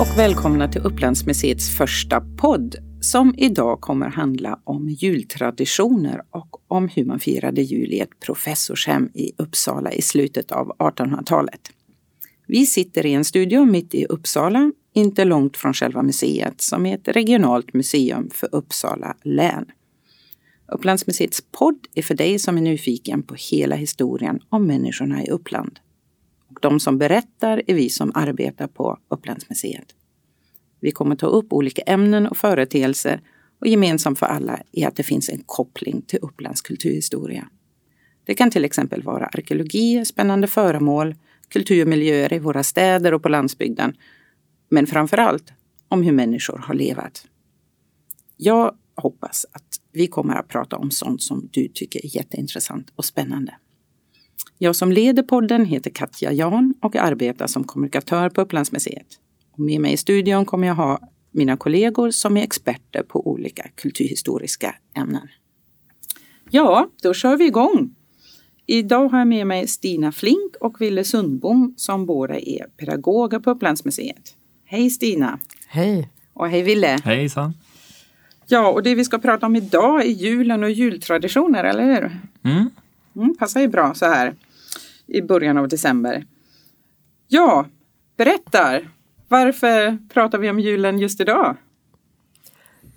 Och välkomna till Upplandsmuseets första podd som idag kommer handla om jultraditioner och om hur man firade jul i ett professorshem i Uppsala i slutet av 1800-talet. Vi sitter i en studio mitt i Uppsala, inte långt från själva museet som är ett regionalt museum för Uppsala län. Upplandsmuseets podd är för dig som är nyfiken på hela historien om människorna i Uppland. Och de som berättar är vi som arbetar på Upplandsmuseet. Vi kommer ta upp olika ämnen och företeelser och gemensamt för alla är att det finns en koppling till Upplands kulturhistoria. Det kan till exempel vara arkeologi, spännande föremål, kulturmiljöer i våra städer och på landsbygden. Men framför allt om hur människor har levat. Jag hoppas att vi kommer att prata om sånt som du tycker är jätteintressant och spännande. Jag som leder podden heter Katja Jan och arbetar som kommunikatör på Upplandsmuseet. Och med mig i studion kommer jag ha mina kollegor som är experter på olika kulturhistoriska ämnen. Ja, då kör vi igång. Idag har jag med mig Stina Flink och Ville Sundbom som båda är pedagoger på Upplandsmuseet. Hej Stina! Hej! Och hej Ville! Hejsan! Ja, och det vi ska prata om idag är julen och jultraditioner, eller hur? Mm. Mm, passar ju bra så här i början av december. Ja, berättar! Varför pratar vi om julen just idag?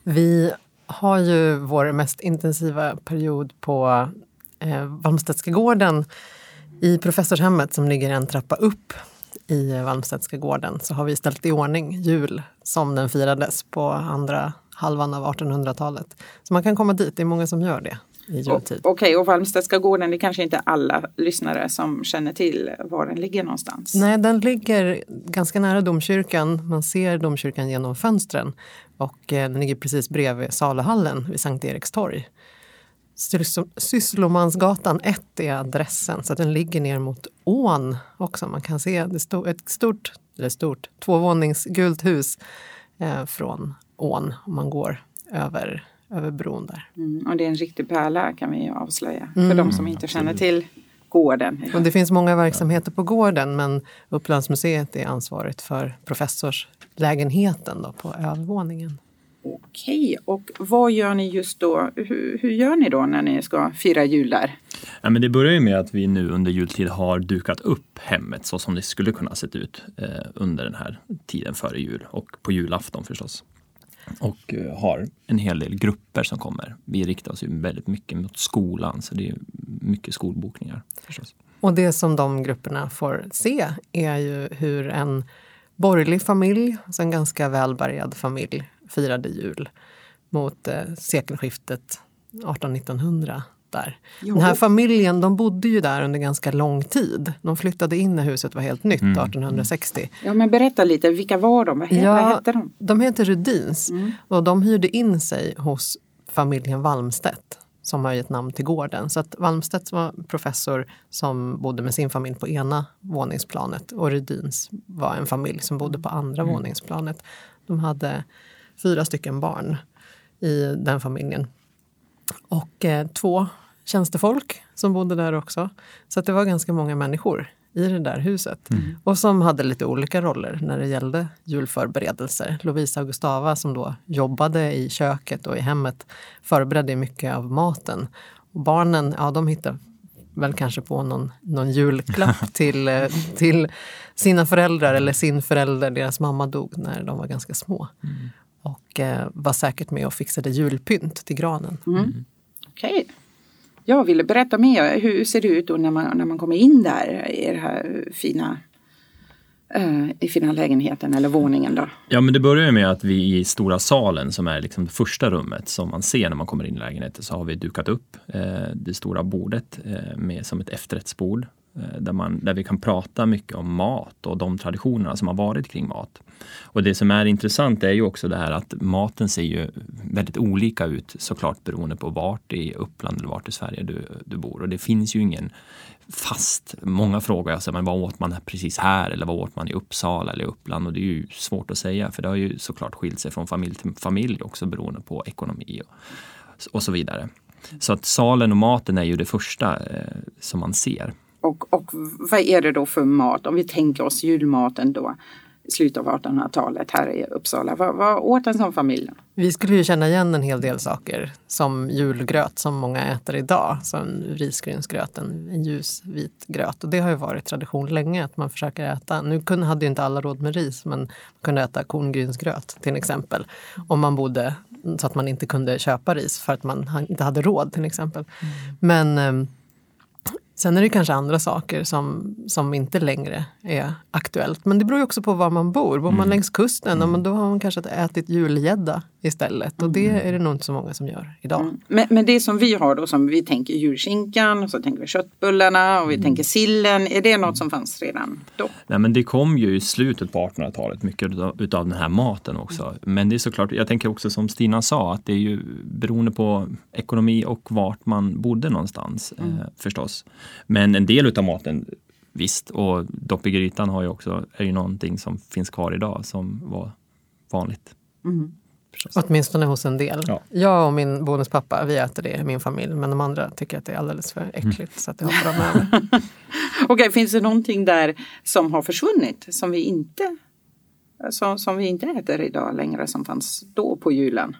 Vi har ju vår mest intensiva period på eh, Valmstedtska gården i professorshemmet som ligger en trappa upp i Valmstedtska gården så har vi ställt i ordning jul som den firades på andra halvan av 1800-talet. Så man kan komma dit, det är många som gör det i jultid. Okej, okay, och Valmstedtska gården, det kanske inte alla lyssnare som känner till var den ligger någonstans? Nej, den ligger ganska nära domkyrkan. Man ser domkyrkan genom fönstren och eh, den ligger precis bredvid saluhallen vid Sankt Eriks torg. Sysslomansgatan 1 är adressen, så den ligger ner mot ån också. Man kan se det stod ett stort, eller stort, tvåvånings gult hus eh, från ån om man går över, över bron där. Mm, och det är en riktig pärla kan vi avslöja för mm. de som inte känner till gården. Och det finns många verksamheter på gården men Upplandsmuseet är ansvarigt för professorslägenheten då, på övervåningen. Okej, och vad gör ni just då? Hur, hur, gör ni då när ni ska fira jul där? Ja, men det börjar ju med att vi nu under jultid har dukat upp hemmet så som det skulle kunna sett ut eh, under den här tiden före jul och på julafton förstås. Och eh, har en hel del grupper som kommer. Vi riktar oss ju väldigt mycket mot skolan så det är mycket skolbokningar. förstås. Och det som de grupperna får se är ju hur en borgerlig familj, alltså en ganska välbärgad familj, firade jul mot eh, sekelskiftet 1800-1900. Där. Den här familjen de bodde ju där under ganska lång tid. De flyttade in när huset var helt nytt mm. 1860. Ja men berätta lite, vilka var de? Vad, ja, vad hette de? De heter Rudins mm. och de hyrde in sig hos familjen Walmstedt som har gett namn till gården. Så att Walmstedt var professor som bodde med sin familj på ena våningsplanet och Rudins var en familj som bodde på andra mm. våningsplanet. De hade fyra stycken barn i den familjen. Och eh, två tjänstefolk som bodde där också. Så det var ganska många människor i det där huset. Mm. Och som hade lite olika roller när det gällde julförberedelser. Lovisa och Gustava som då jobbade i köket och i hemmet förberedde mycket av maten. Och barnen, ja de hittade väl kanske på någon, någon julklapp till, eh, till sina föräldrar eller sin förälder. Deras mamma dog när de var ganska små. Mm. Och eh, var säkert med och fixade julpynt till granen. Mm. mm. Okej. Okay. Jag ville berätta mer. Hur ser det ut då när man, när man kommer in där i den här fina uh, i fina lägenheten eller våningen då? Ja men det börjar med att vi i stora salen som är liksom det första rummet som man ser när man kommer in i lägenheten så har vi dukat upp eh, det stora bordet eh, med som ett efterrättsbord Eh, Eh, där, man, där vi kan prata mycket om mat och de traditionerna som har varit kring mat. Och det som är intressant är ju också det här att maten ser ju väldigt olika ut såklart beroende på vart i Uppland eller vart i Sverige du, du bor. Och det finns ju ingen fast. Många frågar alltså, men vad åt man precis här eller vad åt man i Uppsala eller Uppland? Och det är ju svårt att säga för det har ju såklart skilt sig från familj till familj också beroende på ekonomi och, och så vidare. Så att salen och maten är ju det första eh, som man ser. Och, och vad är det då för mat? Om vi tänker oss julmaten då. slutet av 1800-talet här i Uppsala. Vad, vad åt en sån familj? Vi skulle ju känna igen en hel del saker som julgröt som många äter idag. Som risgrynsgröt, en, en ljusvit gröt. Och det har ju varit tradition länge att man försöker äta. Nu kunde, hade ju inte alla råd med ris men man kunde äta korngrynsgröt till exempel. Om man bodde så att man inte kunde köpa ris för att man inte hade råd till exempel. Mm. Men ehm, Sen är det kanske andra saker som, som inte längre är aktuellt. Men det beror också på var man bor. Bor man mm. längs kusten, mm. då har man kanske ätit julgädda istället. Och det mm. är det nog inte så många som gör idag. Mm. Men, men, det som vi har då, som vi tänker julskinkan, och så tänker vi köttbullarna och vi mm. tänker sillen. Är det något som fanns redan då? Nej men det kom ju i slutet på 1800-talet, mycket utav den här maten också. Men det är såklart, jag tänker också som Stina sa, att det är ju beroende på ekonomi och vart man bodde någonstans mm. eh, förstås. Men en del utav maten Visst, och dopp i grytan har ju också, är ju någonting som finns kvar idag som var vanligt. Mm. Åtminstone hos en del. Ja. Jag och min bonuspappa, vi äter det i min familj. Men de andra tycker att det är alldeles för äckligt mm. så att det hoppar de över. Okej, finns det någonting där som har försvunnit som vi inte som, som vi inte äter idag längre som fanns då på julen?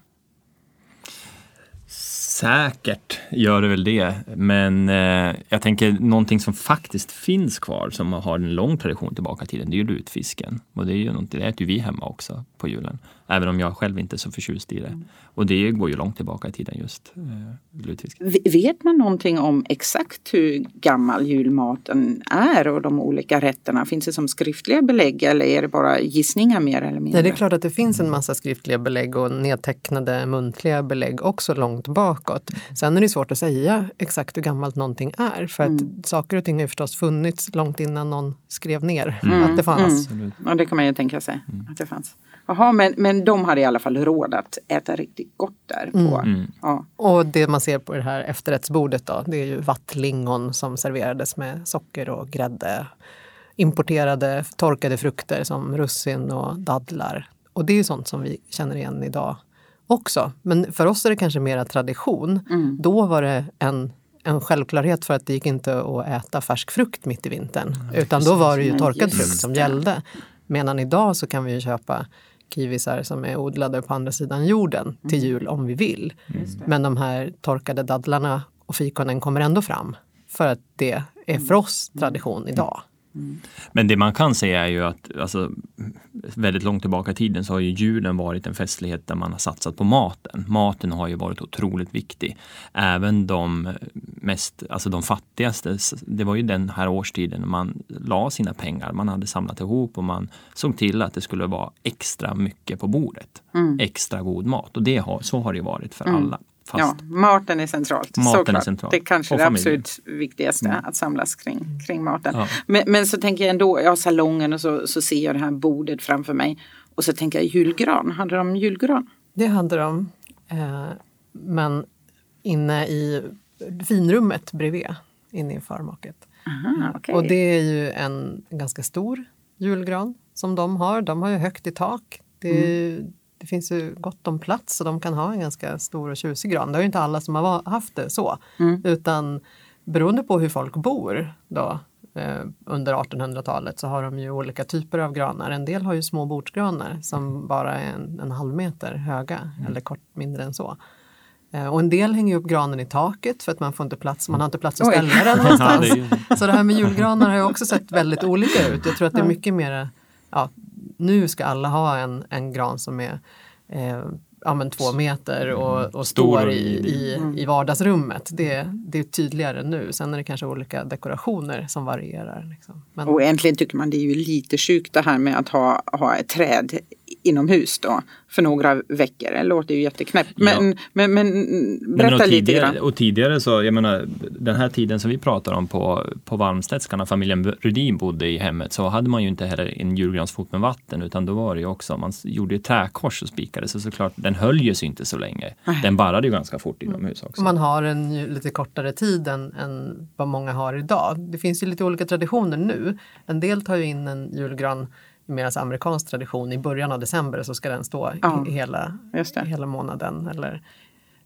Säkert gör det väl det, men eh, jag tänker någonting som faktiskt finns kvar som har en lång tradition tillbaka i tiden, det är ju lutfisken. Och det, är ju det äter ju vi hemma också på julen. Även om jag själv inte är så förtjust i det. Mm. Och det går ju långt tillbaka i tiden just eh. Vet man någonting om exakt hur gammal julmaten är och de olika rätterna? Finns det som skriftliga belägg eller är det bara gissningar mer eller mindre? Nej, det är klart att det finns en massa skriftliga belägg och nedtecknade muntliga belägg också långt bakåt. Sen är det svårt att säga exakt hur gammalt någonting är för att mm. saker och ting har ju förstås funnits långt innan någon skrev ner mm. att det fanns. Mm. Ja, det kan man ju tänka sig mm. att det fanns. Jaha, men, men de hade i alla fall råd att äta riktigt gott där. På, mm. mm. Ja. Och det man ser på det här efterrättsbordet då, det är ju vattlingon som serverades med socker och grädde. Importerade torkade frukter som russin och dadlar. Och det är ju sånt som vi känner igen idag också. Men för oss är det kanske mera tradition. Mm. Då var det en en självklarhet för att det gick inte att äta färsk frukt mitt i vintern. Ja, utan då var det ju torkad frukt som gällde. Medan idag så kan vi ju köpa kiwisar som är odlade på andra sidan jorden till mm. jul om vi vill. Men de här torkade dadlarna och fikonen kommer ändå fram för att det är för oss tradition idag. Men det man kan säga är ju att alltså, väldigt långt tillbaka i tiden så har ju julen varit en festlighet där man har satsat på maten. Maten har ju varit otroligt viktig. Även de mest, alltså de fattigaste, det var ju den här årstiden man la sina pengar. Man hade samlat ihop och man såg till att det skulle vara extra mycket på bordet. Mm. Extra god mat och det har, så har det varit för mm. alla. Fast ja, maten är centralt. Maten såklart. är centralt. Det är kanske är det absolut viktigaste, mm. att samlas kring, kring maten. Ja. Men, men, så tänker jag ändå, ja salongen och så, så ser jag det här bordet framför mig. Och så tänker jag julgran, hade de julgran? Det hade de. Eh, men inne i finrummet bredvid, inne i förmaket. Aha, okay. Och det är ju en ganska stor julgran som de har. De har ju högt i tak. Det mm det finns ju gott om plats och de kan ha en ganska stor och tjusig gran. Det är ju inte alla som har haft det så. Mm. Utan beroende på hur folk bor då, eh, under 1800-talet så har de ju olika typer av granar. En del har ju små bordsgranar som bara är en, en halv meter höga mm. eller kort mindre än så. Eh, och en del hänger upp granen i taket för att man får inte plats, man har inte plats att ställa den någonstans. så det här med julgranar har ju också sett väldigt olika ut. Jag tror att det är mycket mer ja, nu ska alla ha en, en gran som är eh, ja, men två meter och, mm. och står i, i, mm. i vardagsrummet. Det, det är tydligare nu. Sen är det kanske olika dekorationer som varierar. Liksom. Men... Och äntligen tycker man det är ju lite sjukt det här med att ha, ha ett träd inomhus då för några veckor. Det låter ju jätteknäppt. Men, ja. men, men berätta men lite grann. Och tidigare så, jag menar, den här tiden som vi pratar om på, på Valmstedska när familjen Rudin bodde i hemmet så hade man ju inte heller en julgransfot med vatten utan då var det ju också, man gjorde ett träkors och spikade så såklart den höll ju sig inte så länge. Den barrade ju ganska fort inomhus också. Man har en lite kortare tid än, än vad många har idag. Det finns ju lite olika traditioner nu. En del tar ju in en julgran Medan amerikansk tradition i början av december så ska den stå ja, hela, hela månaden. Eller,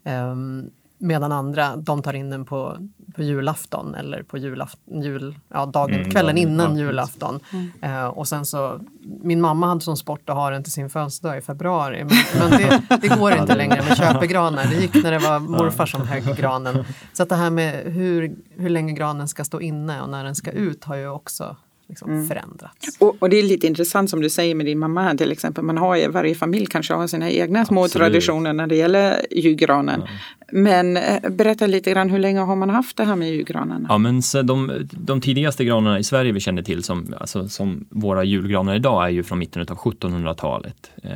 um, Medan andra, de tar in den på, på julafton eller på julafton, jul, ja, dagen, Mm, kvällen dagen, innan ja, julafton. Eh, och sen så, min mamma hade som sport att ha den till sin födelsedag i februari. Men, men det, det går inte längre med köpegranar. Det gick när det var morfar som högg granen. Så att det här med hur, hur länge granen ska stå inne och när den ska ut har ju också liksom förändrats. Och, och det är lite intressant som du säger med din mamma till exempel. Man har ju, varje familj kanske har sina egna små Absolut. traditioner när det gäller julgranen. Men eh, berätta lite grann, hur länge har man haft det här med julgranarna? Ja, men så de, de tidigaste granarna i Sverige vi känner till som, alltså, som våra julgranar idag är ju från mitten av 1700-talet. Eh,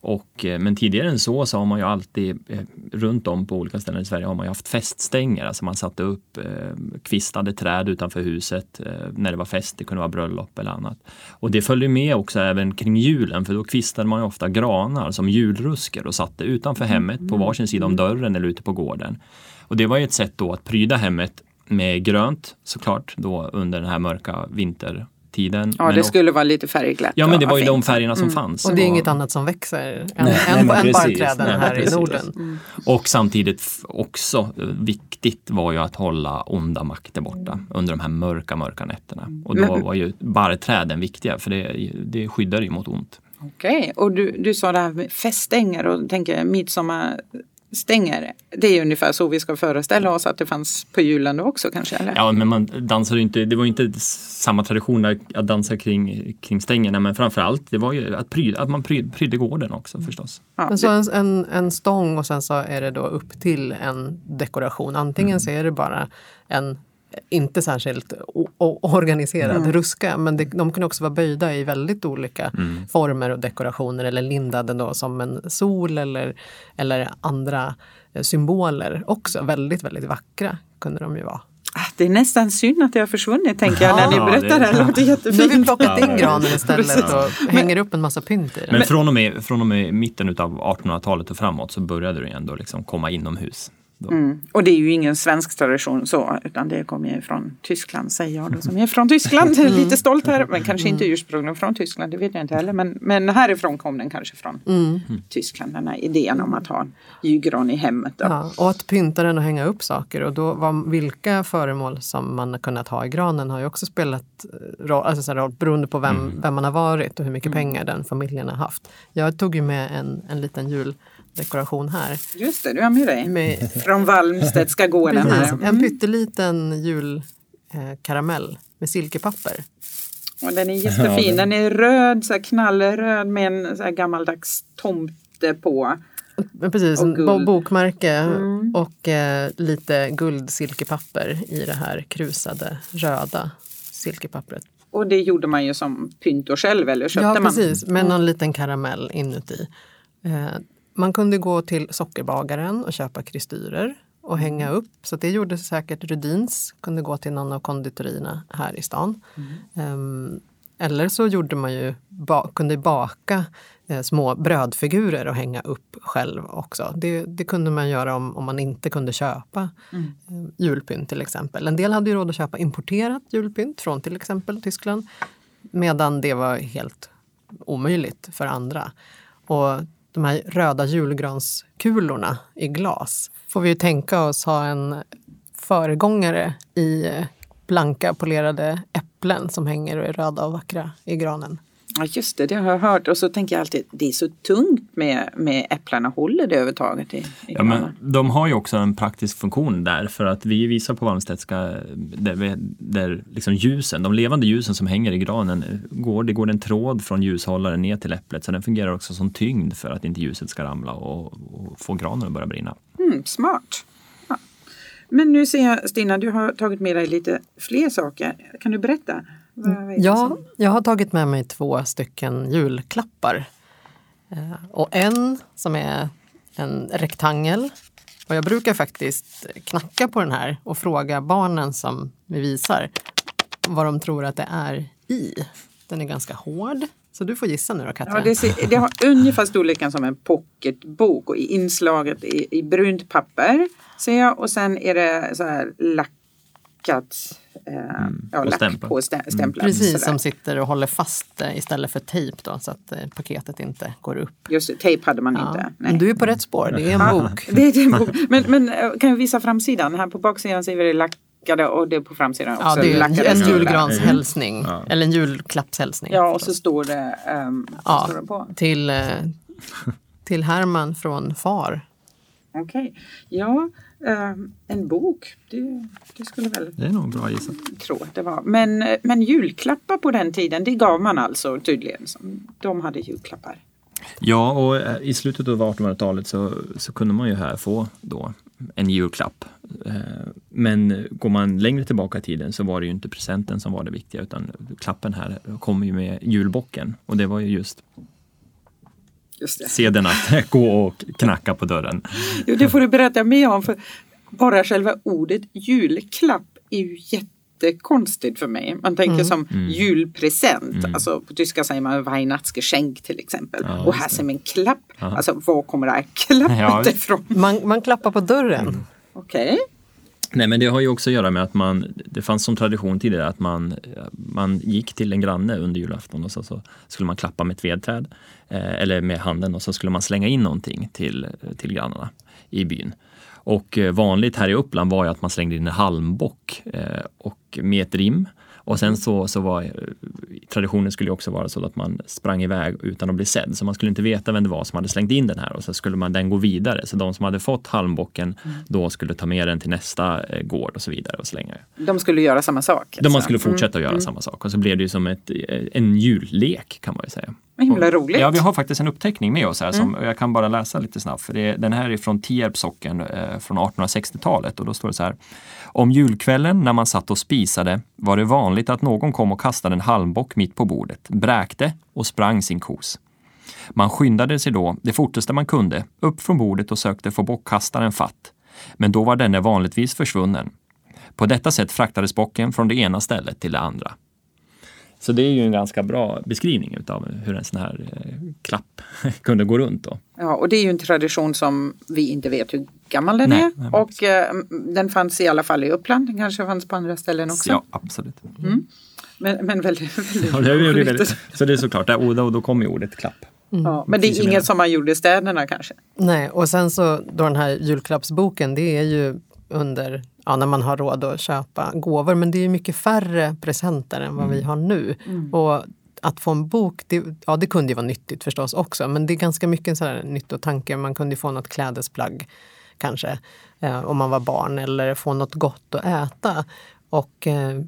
och, eh, men tidigare än så så har man ju alltid eh, runt om på olika ställen i Sverige har man ju haft feststänger. Alltså man satte upp eh, kvistade träd utanför huset eh, när det var fest, det kunde vara bröllop eller annat. Och det följde med också även kring julen för då kvistade man ju ofta granar som julrusker och satte utanför hemmet på varsin sida om dörren eller ute på gården. Och det var ju ett sätt då att pryda hemmet med grönt såklart då under den här mörka vintertiden. Ja, Men det också- skulle vara lite färgglatt. Ja men det och var ju de fint. färgerna som fanns. Och det är inget annat som växer än, Nej, än, nej, än precis. barrträden Nej, här precis. i Norden. Och samtidigt också eh, viktigt var ju att hålla onda makter borta under de här mörka, mörka nätterna. Och då Men- var ju barrträden viktiga för det, det skyddar ju mot ont. Okej, och du, du sa det här med feststänger och tänker midsommarstänger. Det är ungefär så vi ska föreställa oss att det fanns på julen då också kanske? Eller? Ja, men man dansade inte, det var ju inte samma tradition att dansa kring, kring stängerna, men framförallt det var ju att, pryd, att man pryd, prydde gården också förstås. Ja, Men så en, en, en stång och sen så är det då upp till en dekoration. Antingen så är det bara en inte särskilt organiserad ruska, men det, de kan också vara böjda i väldigt olika former och dekorationer eller lindade då som en sol eller, eller andra eh, symboler också. Väldigt, väldigt vackra kunde de ju vara. Ah, Det är nästan synd att det har försvunnit tänker jag när ni berättar det. det- Det låter Nu har vi jättefint. plockat in granen istället och hänger upp en massa pynt i den. Men från och med, från och med mitten av 1800-talet och framåt så började det ändå liksom komma inomhus. Mm. Och det är ju ingen svensk tradition så, utan det kommer ju från Tyskland säger jag då som är från Tyskland. Lite stolt här, men kanske inte ursprungligen från Tyskland, det vet jag inte heller. Men, men härifrån kom den kanske från Tyskland, den här idén om att ha julgran i hemmet. Ja, och att pynta den och hänga upp saker. Och då var, vilka föremål som man har kunnat ha i granen har ju också spelat eh, roll, alltså så roll beroende på vem, vem man har varit och hur mycket pengar den familjen har haft. Jag tog ju med en, en liten juldekoration här. Just det, du har med dig. Med, Från Valmstedtska gården precis, här. en pytteliten julkaramell med silkepapper. Och den är jättefin. Den är röd, så här knallröd med en så här gammaldags tomte på. Men Precis, Och bokmärke och eh, lite guldsilkepapper i det här krusade röda silkepappret. Och det gjorde man ju som pynt och själv, eller köpte Ja, man? precis, med någon liten karamell inuti. Eh, man kunde gå till sockerbagaren och köpa kristyrer och hänga upp. Så det gjorde säkert Rudins, kunde gå till någon av konditorierna här i stan. Ehm, eller så gjorde man ju, ba, kunde baka eh, små brödfigurer och hänga upp själv också. Det, det kunde man göra om, om man inte kunde köpa eh, julpynt till exempel. En del hade ju råd att köpa importerat julpynt från till exempel Tyskland. Medan det var helt omöjligt för andra. Och de här röda julgranskulorna i glas får vi ju tänka oss ha en föregångare i blanka polerade äpplen som hänger och är röda och vackra i granen. Ja, just det, det har jag hört. Och så tänker jag alltid, det är så tungt med, med äpplena. Håller det överhuvudtaget i, i Ja, men de har ju också en praktisk funktion där för att vi visar på Valmstedtska där, där liksom ljusen, de levande ljusen som hänger i granen, går, det går en tråd från ljushållaren ner till äpplet så den fungerar också som tyngd för att inte ljuset ska ramla och, och få granen att börja brinna. Mm, smart. Ja. Men nu ser jag, Stina, du har tagit med dig lite fler saker. Kan du berätta? Det Ja, jag har tagit med mig två stycken julklappar. Eh, Och en som är en rektangel. Och jag brukar faktiskt knacka på den här och fråga barnen som vi visar vad de tror att det är i. Den är ganska hård. Så du får gissa nu då Katja. Ja, det, ser, det har ungefär storleken som en pocketbok och inslaget i, i brunt papper ser jag och sen är det så här lackat eh, ja, och lack stämplar. på stä- stämplar. Precis, sådär. som sitter och håller fast det istället för tejp då, så att eh, paketet inte går upp. Just det, tejp hade man Ja. inte. Men du är på rätt spår, det är en Ja, bok. Det är en bok. Men, men eh, kan jag visa framsidan? Här på baksidan ser vi det lackade och det är på framsidan också. Ja, det är en julgranshälsning, Ja. eller en julklappshälsning. Ja, och så står det, um, Ja. står det på. till, eh, till Herman från far. Okej. Ja, ehm, en bok. Det, det skulle väl Det är nog bra gissat. tro att det var. Men, men julklappar på den tiden, det gav man alltså tydligen. De hade julklappar. Ja, och eh, i slutet av 1800-talet så, så kunde man ju här få då en julklapp. Eh, Men går man längre tillbaka i tiden så var det ju inte presenten som var det viktiga utan klappen här kommer ju med julbocken och det var ju just Just det. seden att gå och knacka på dörren. Jo, det får du berätta mer om. För bara själva ordet julklapp är ju jättekonstigt för mig. Man tänker Mm. som julpresent. Alltså på tyska säger man Weihnachtsgeschenk till exempel. Ja, och här ser man en klapp. Ja. Alltså var kommer det här klappet Ja. ifrån? Man, man klappar på dörren. Okej. Nej, men det har ju också att göra med att man, det fanns som tradition tidigare att man, man gick till en granne under julafton och så, så skulle man klappa med ett vedträd eller med handen och så skulle man slänga in någonting till, till grannarna i byn. Och eh, vanligt här i Uppland var ju att man slängde in en halmbock eh, och med ett rim. Och sen så, så var eh, traditionen skulle också vara så att man sprang iväg utan att bli sedd. Så man skulle inte veta vem det var som hade slängt in den här och så skulle man den gå vidare. Så de som hade fått halmbocken då skulle ta med den till nästa eh, gård och så vidare och slänga. De skulle göra samma sak. De man alltså. skulle fortsätta att göra samma sak och så blev det ju som ett, eh, en jullek kan man ju säga. Vad himla roligt. Ja, vi har faktiskt en uppteckning med oss här som jag kan bara läsa lite snabbt. För det, den här är från Tierps socken eh, från 1860-talet och då står det så här. Om julkvällen när man satt och spisade var det vanligt att någon kom och kastade en halmbock mitt på bordet, bräkte och sprang sin kos. Man skyndade sig då, det fortaste man kunde, upp från bordet och sökte få bockkastaren fatt. Men då var denne vanligtvis försvunnen. På detta sätt fraktades bocken från det ena stället till det andra. Så det är ju en ganska bra beskrivning utav hur en sån här eh, klapp kunde gå runt. Då. Ja, och det är ju en tradition som vi inte vet hur gammal den Nej, är. nej, och eh, den fanns i alla fall i Uppland. Den kanske fanns på andra ställen också. Ja, absolut. Men, men väldigt, väldigt Ja, det är väldigt, så det är såklart, där, och då, då kommer ordet klapp. Ja, men det är inget som man gjorde i städerna kanske. Nej, och sen så då den här julklappsboken, det är ju under, ja, när man har råd att köpa gåvor. Men det är mycket färre presenter än vad vi har nu. Och att få en bok, det, ja det kunde ju vara nyttigt förstås också. Men det är ganska mycket sån här nyttotanke. Man kunde ju få något klädesplagg kanske, eh, om man var barn. Eller få något gott att äta. Och eh,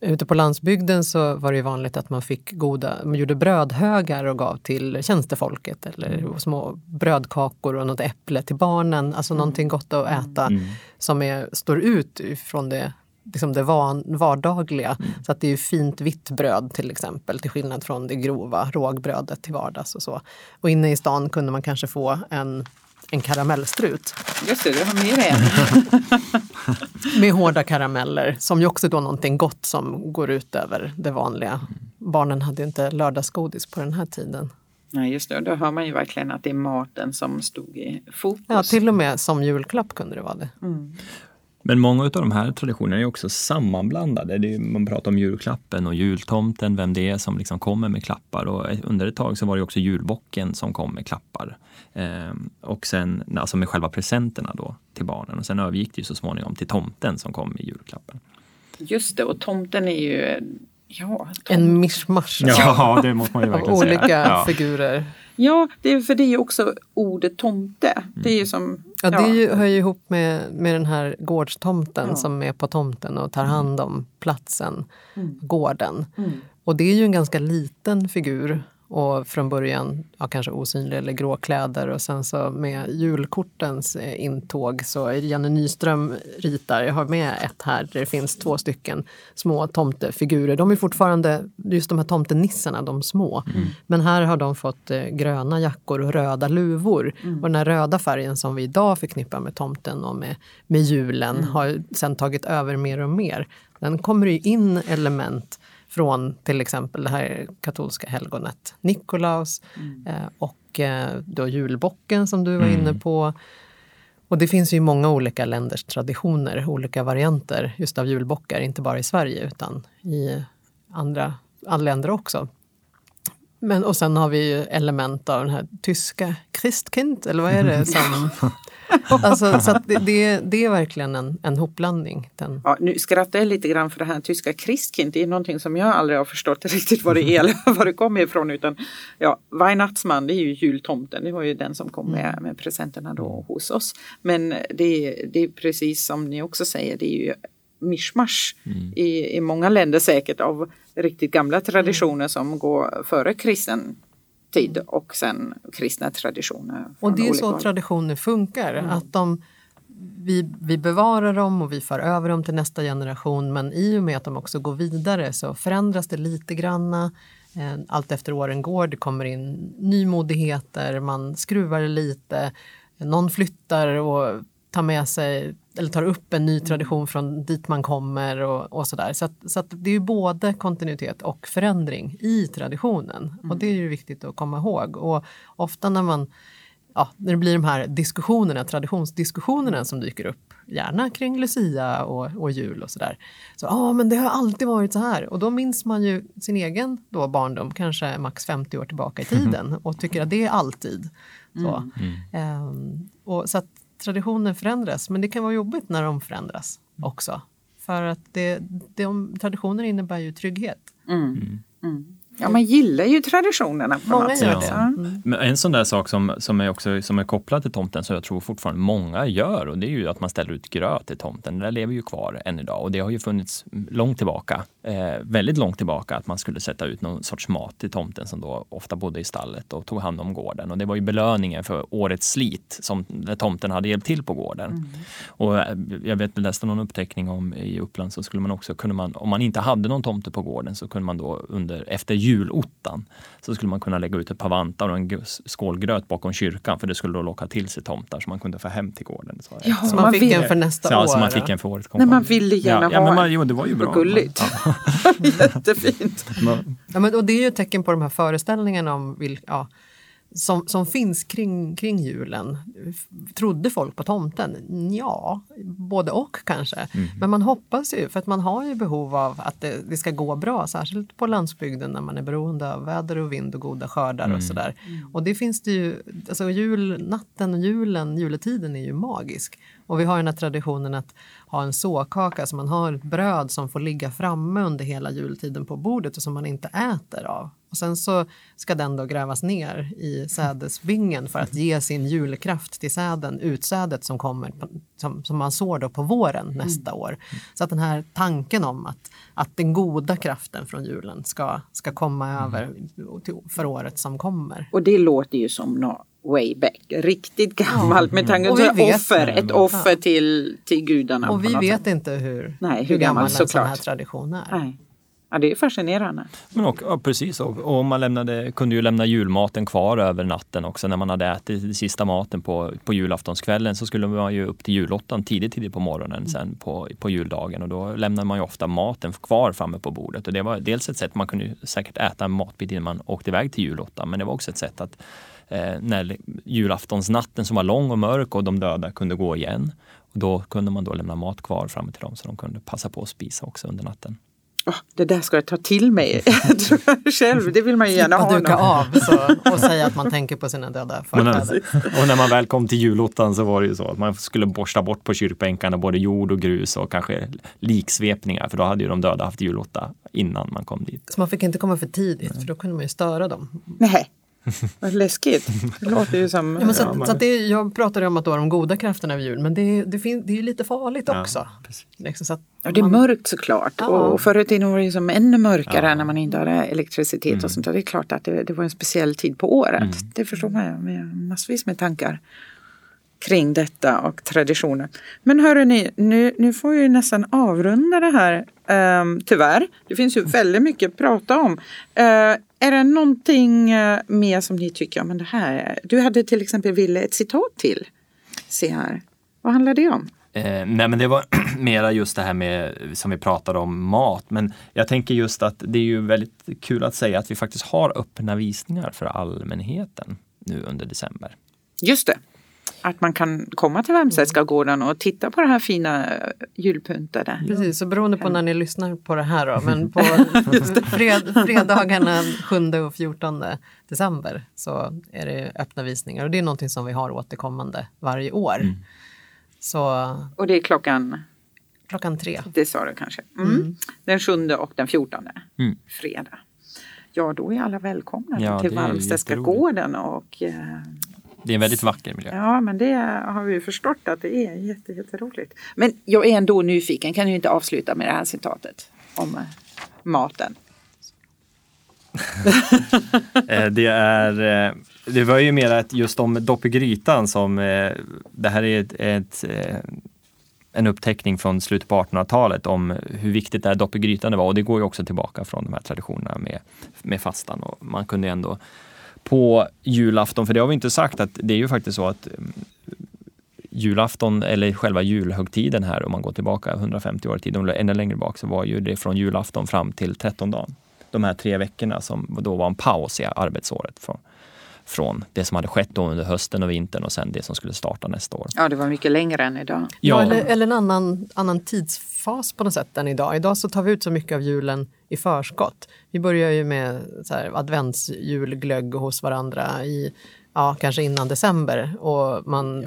ute på landsbygden så var det vanligt att man fick goda, man gjorde brödhögar och gav till tjänstefolket eller små brödkakor och något äpple till barnen. Alltså någonting gott att äta som är, står ut från det, liksom det van, vardagliga. Så att det är ju fint vitt bröd till exempel till skillnad från det grova rågbrödet till vardags och så. Och inne i stan kunde man kanske få en en karamellstrut Just det, du har med dig en. med hårda karameller som ju också då någonting gott som går ut över det vanliga. Barnen hade ju inte lördagsgodis på den här tiden. Nej, just det. Då hör man ju verkligen att det är maten som stod i fokus. Ja, till och med som julklapp kunde det vara det. Men många av de här traditionerna är också sammanblandade. Det är, man pratar om julklappen och jultomten, vem det är som liksom kommer med klappar. Och under ett tag så var det också julbocken som kom med klappar. Ehm, och sen, alltså med själva presenterna då till barnen. Och sen övergick det ju så småningom till tomten som kom med julklappen. Just det, och tomten är ju... Ja, tom... En mischmasch Ja, det måste man ju verkligen säga. olika Ja. figurer. Ja det, är- för det är ju också ordet tomte. Det är ju som... Ja, det är ju, hör ju ihop med, med den här gårdstomten Ja. som är på tomten och tar hand om platsen, Mm. gården. Mm. Och det är ju en ganska liten figur och från början ja, kanske osynlig eller grå kläder och sen så med julkortens eh, intåg så Janne Nyström ritar, jag har med ett här där det finns två stycken små tomtefigurer. De är fortfarande, just de här tomtenissarna, de små. Men här har de fått eh, gröna jackor och röda luvor. Och den här röda färgen som vi idag förknippar med tomten och med, med julen har sen tagit över mer och mer. Den kommer ju in element från till exempel det här katolska helgonet Nikolaus eh, och eh, då julbocken som du var inne på. Och det finns ju många olika länders traditioner, olika varianter just av julbockar, inte bara i Sverige utan i andra, andra länder också. Men, och sen har vi ju element av den här tyska Christkind, eller vad är det? Som, alltså, så det, det, det, är verkligen en, en hopblandning. Den. Ja, nu skrattar jag lite grann för det här tyska Christkind. Det är någonting som jag aldrig har förstått riktigt vad det är var det kommer ifrån. Utan, ja, Weihnachtsmann, det är ju jultomten. Det var ju den som kom med, mm. med presenterna då hos oss. Men det, det är precis som ni också säger, det är ju mischmasch mm. i, i många länder säkert av riktigt gamla traditioner mm. som går före kristen tid och sen kristna traditioner. Och det är så håll. traditioner funkar. Mm. Att de, vi, vi bevarar dem och vi för över dem till nästa generation men i och med att de också går vidare så förändras det lite granna. Eh, allt efter åren går, det kommer in nymodigheter, man skruvar lite, någon flyttar och tar med sig eller tar upp en ny tradition från dit man kommer och, och sådär. Så, att, så att det är ju både kontinuitet och förändring i traditionen. Mm. Och det är ju viktigt att komma ihåg. Och ofta när man ja, när det blir de här diskussionerna, traditionsdiskussionerna som dyker upp, gärna kring Lucia och, och jul och sådär. Så ja, men det har alltid varit så här. Och då minns man ju sin egen då barndom, kanske max 50 år tillbaka i tiden och tycker att det är alltid. Så, mm. um, och så att traditioner förändras, men det kan vara jobbigt när de förändras också. För att det, de, traditioner innebär ju trygghet. Mm. Mm. Ja, man gillar ju traditionerna på många något sätt. Ja. Mm. Men en sån där sak som, som, är också, som är kopplad till tomten som jag tror fortfarande många gör och det är ju att man ställer ut gröt till tomten. Det lever ju kvar än idag och det har ju funnits långt tillbaka, eh, väldigt långt tillbaka, att man skulle sätta ut någon sorts mat till tomten som då ofta bodde i stallet och tog hand om gården. Och det var ju belöningen för årets slit som tomten hade hjälpt till på gården. Mm. Och eh, jag vet, jag läste någon uppteckning om i Uppland så skulle man också, kunde man, om man inte hade någon tomte på gården så kunde man då under, efter julottan så skulle man kunna lägga ut ett par vantar och en skål gröt bakom kyrkan för det skulle då locka till sig tomtar så man kunde få hem till gården. Så, ja, så man, fick vill. en för nästa ja, år? Så man fick en för året Nej, man ville gärna ja, ha ja, men man, jo, det var ju bra. Gulligt. Ja. Jättefint. Ja, men, och det är ju ett tecken på de här föreställningarna om vilka, ja, som, som finns kring, kring julen. Trodde folk på tomten? Ja, både och kanske. Mm. Men man hoppas ju, för att man har ju behov av att det, det, ska gå bra, särskilt på landsbygden när man är beroende av väder och vind och goda skördar mm. och sådär. Mm. Och det finns det ju, alltså julnatten och julen, juletiden är ju magisk. Och vi har den här traditionen att ha en såkaka, så man har ett bröd som får ligga framme under hela jultiden på bordet och som man inte äter av. Och sen så ska den då grävas ner i sädesbingen för att ge sin julkraft till säden, utsädet som kommer, som, som man sår då på våren nästa mm. år. Så att den här tanken om att, att den goda kraften från julen ska, ska komma mm. över till, för året som kommer. Och det låter ju som något way back, riktigt gammalt med tanke på offer, ett offer till, till gudarna. Och vi vet sätt. inte hur, Nej, hur, hur gammal en sån här tradition är. Nej. Ja, det är fascinerande. Men och, ja, precis, och, och man lämnade, kunde ju lämna julmaten kvar över natten också. När man hade ätit sista maten på, på julaftonskvällen så skulle man ju upp till julottan tidigt, tidigt på morgonen mm. sen på, på juldagen och då lämnade man ju ofta maten kvar framme på bordet. Och det var dels ett sätt, man kunde säkert äta en matbit innan man åkte iväg till julottan, men det var också ett sätt att eh, när julaftonsnatten som var lång och mörk och de döda kunde gå igen, och då kunde man då lämna mat kvar framme till dem så de kunde passa på att spisa också under natten. Oh, det där ska jag ta till mig själv, det vill man ju gärna ha. duka av så, och säga att man tänker på sina döda förfäder. Och när man väl kom till julottan så var det ju så att man skulle borsta bort på kyrkbänkarna både jord och grus och kanske liksvepningar för då hade ju de döda haft julotta innan man kom dit. Så man fick inte komma för tidigt för då kunde man ju störa dem. Nej, vad läskigt. Det låter ju som... Ja, men så, ja, man... så det, jag pratade om att det var de goda krafterna av jul men det, det, fin, det är lite farligt också. Liksom, så ja, det är man... mörkt såklart. Ja. Och förr i tiden var det som ännu mörkare när man inte hade elektricitet mm. och sånt. Och det är klart att det, det, var en speciell tid på året. Mm. Det förstår man ju med massvis med tankar kring detta och traditioner. Men hörrni, nu, nu får vi nästan avrunda det här um, tyvärr. Det finns ju väldigt mycket att prata om. Uh, är det någonting uh, mer som ni tycker, men det här, du hade till exempel Ville ett citat till. Se här, vad handlar det om? Eh, nej men det var mera just det här med som vi pratade om mat. Men jag tänker just att det är ju väldigt kul att säga att vi faktiskt har öppna visningar för allmänheten nu under december. Just det. Att man kan komma till Värmstedtska gården och titta på det här fina julpyntade. Precis, så beroende på när ni lyssnar på det här då, men på fred, fredagarna 7 och 14 december så är det öppna visningar och det är någonting som vi har återkommande varje år. Mm. Så, och det är klockan? Klockan tre. Det sa du kanske. Mm. Mm. Den 7 och den 14 mm. fredag. Ja, då är alla välkomna ja, till Valmstedtska gården och eh, det är en väldigt vacker miljö. Ja, men det har vi förstått att det är jätte, jätteroligt. Men jag är ändå nyfiken, kan du inte avsluta med det här citatet om eh, maten? Eh, det är eh, det var ju mer att just om dopp i grytan som det här är ett, ett en uppteckning från slutet på 1800-talet om hur viktigt det här dopp i grytan var och det går ju också tillbaka från de här traditionerna med, med fastan och man kunde ändå på julafton, för det har vi inte sagt att det är ju faktiskt så att mm, julafton eller själva julhögtiden här om man går tillbaka 150 år i tiden eller ännu längre bak så var ju det från julafton fram till trettondagen. De här tre veckorna som då var en paus i arbetsåret. Från, från det som hade skett då under hösten och vintern och sen det som skulle starta nästa år. Ja, det var mycket längre än idag. Ja, eller, eller en annan, annan tidsfas på något sätt än idag. Idag så tar vi ut så mycket av julen i förskott. Vi börjar ju med så här, adventsjulglögg hos varandra i, ja, kanske innan december och man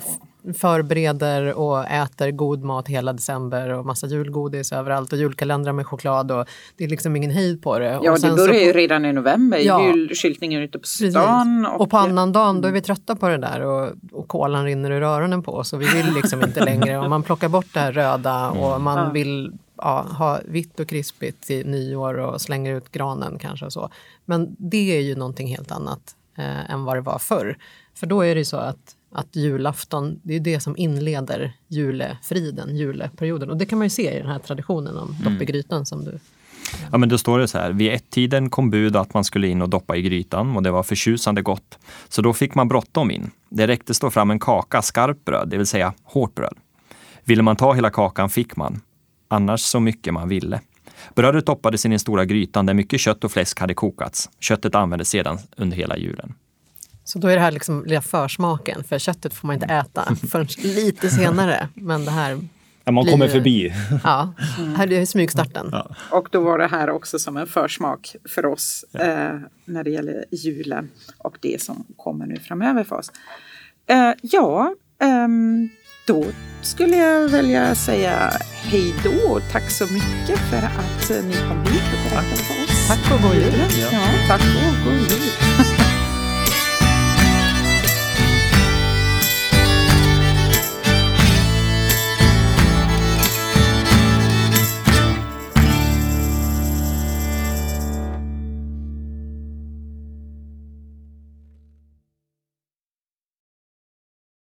förbereder och äter god mat hela december och massa julgodis överallt och julkalendrar med choklad och det är liksom ingen hejd på det. Ja, det börjar ju redan i november, ja, julskyltningen ute på stan. Och, och på annan dagen då är vi trötta på det där och, och kolan rinner ur öronen på oss och vi vill liksom inte längre och man plockar bort det här röda och man ja. vill ja, ha vitt och krispigt till nyår och slänger ut granen kanske och så. Men det är ju någonting helt annat eh, än vad det var förr. För då är det ju så att att julafton, det är det som inleder julefriden, juleperioden. Och det kan man ju se i den här traditionen om mm. dopp i grytan som du Ja, men då står det så här. Vid ett-tiden kom bud att man skulle in och doppa i grytan och det var förtjusande gott. Så då fick man bråttom in. Det räckte stå fram en kaka skarpt bröd, det vill säga hårt bröd. Ville man ta hela kakan fick man, annars så mycket man ville. Brödet doppades i den stora grytan där mycket kött och fläsk hade kokats. Köttet användes sedan under hela julen. Så då är det här liksom lilla försmaken, för köttet får man inte äta förrän lite senare. Men det här Ja, man blir, kommer förbi. Ja, här är smygstarten. Ja. Och då var det här också som en försmak för oss ja. eh, när det gäller julen och det som kommer nu framöver för oss. Eh, ja, eh, då skulle jag vilja säga hej då. Tack så mycket för att ni kom hit och berättade för oss. Tack och god jul. Ja, tack och god jul.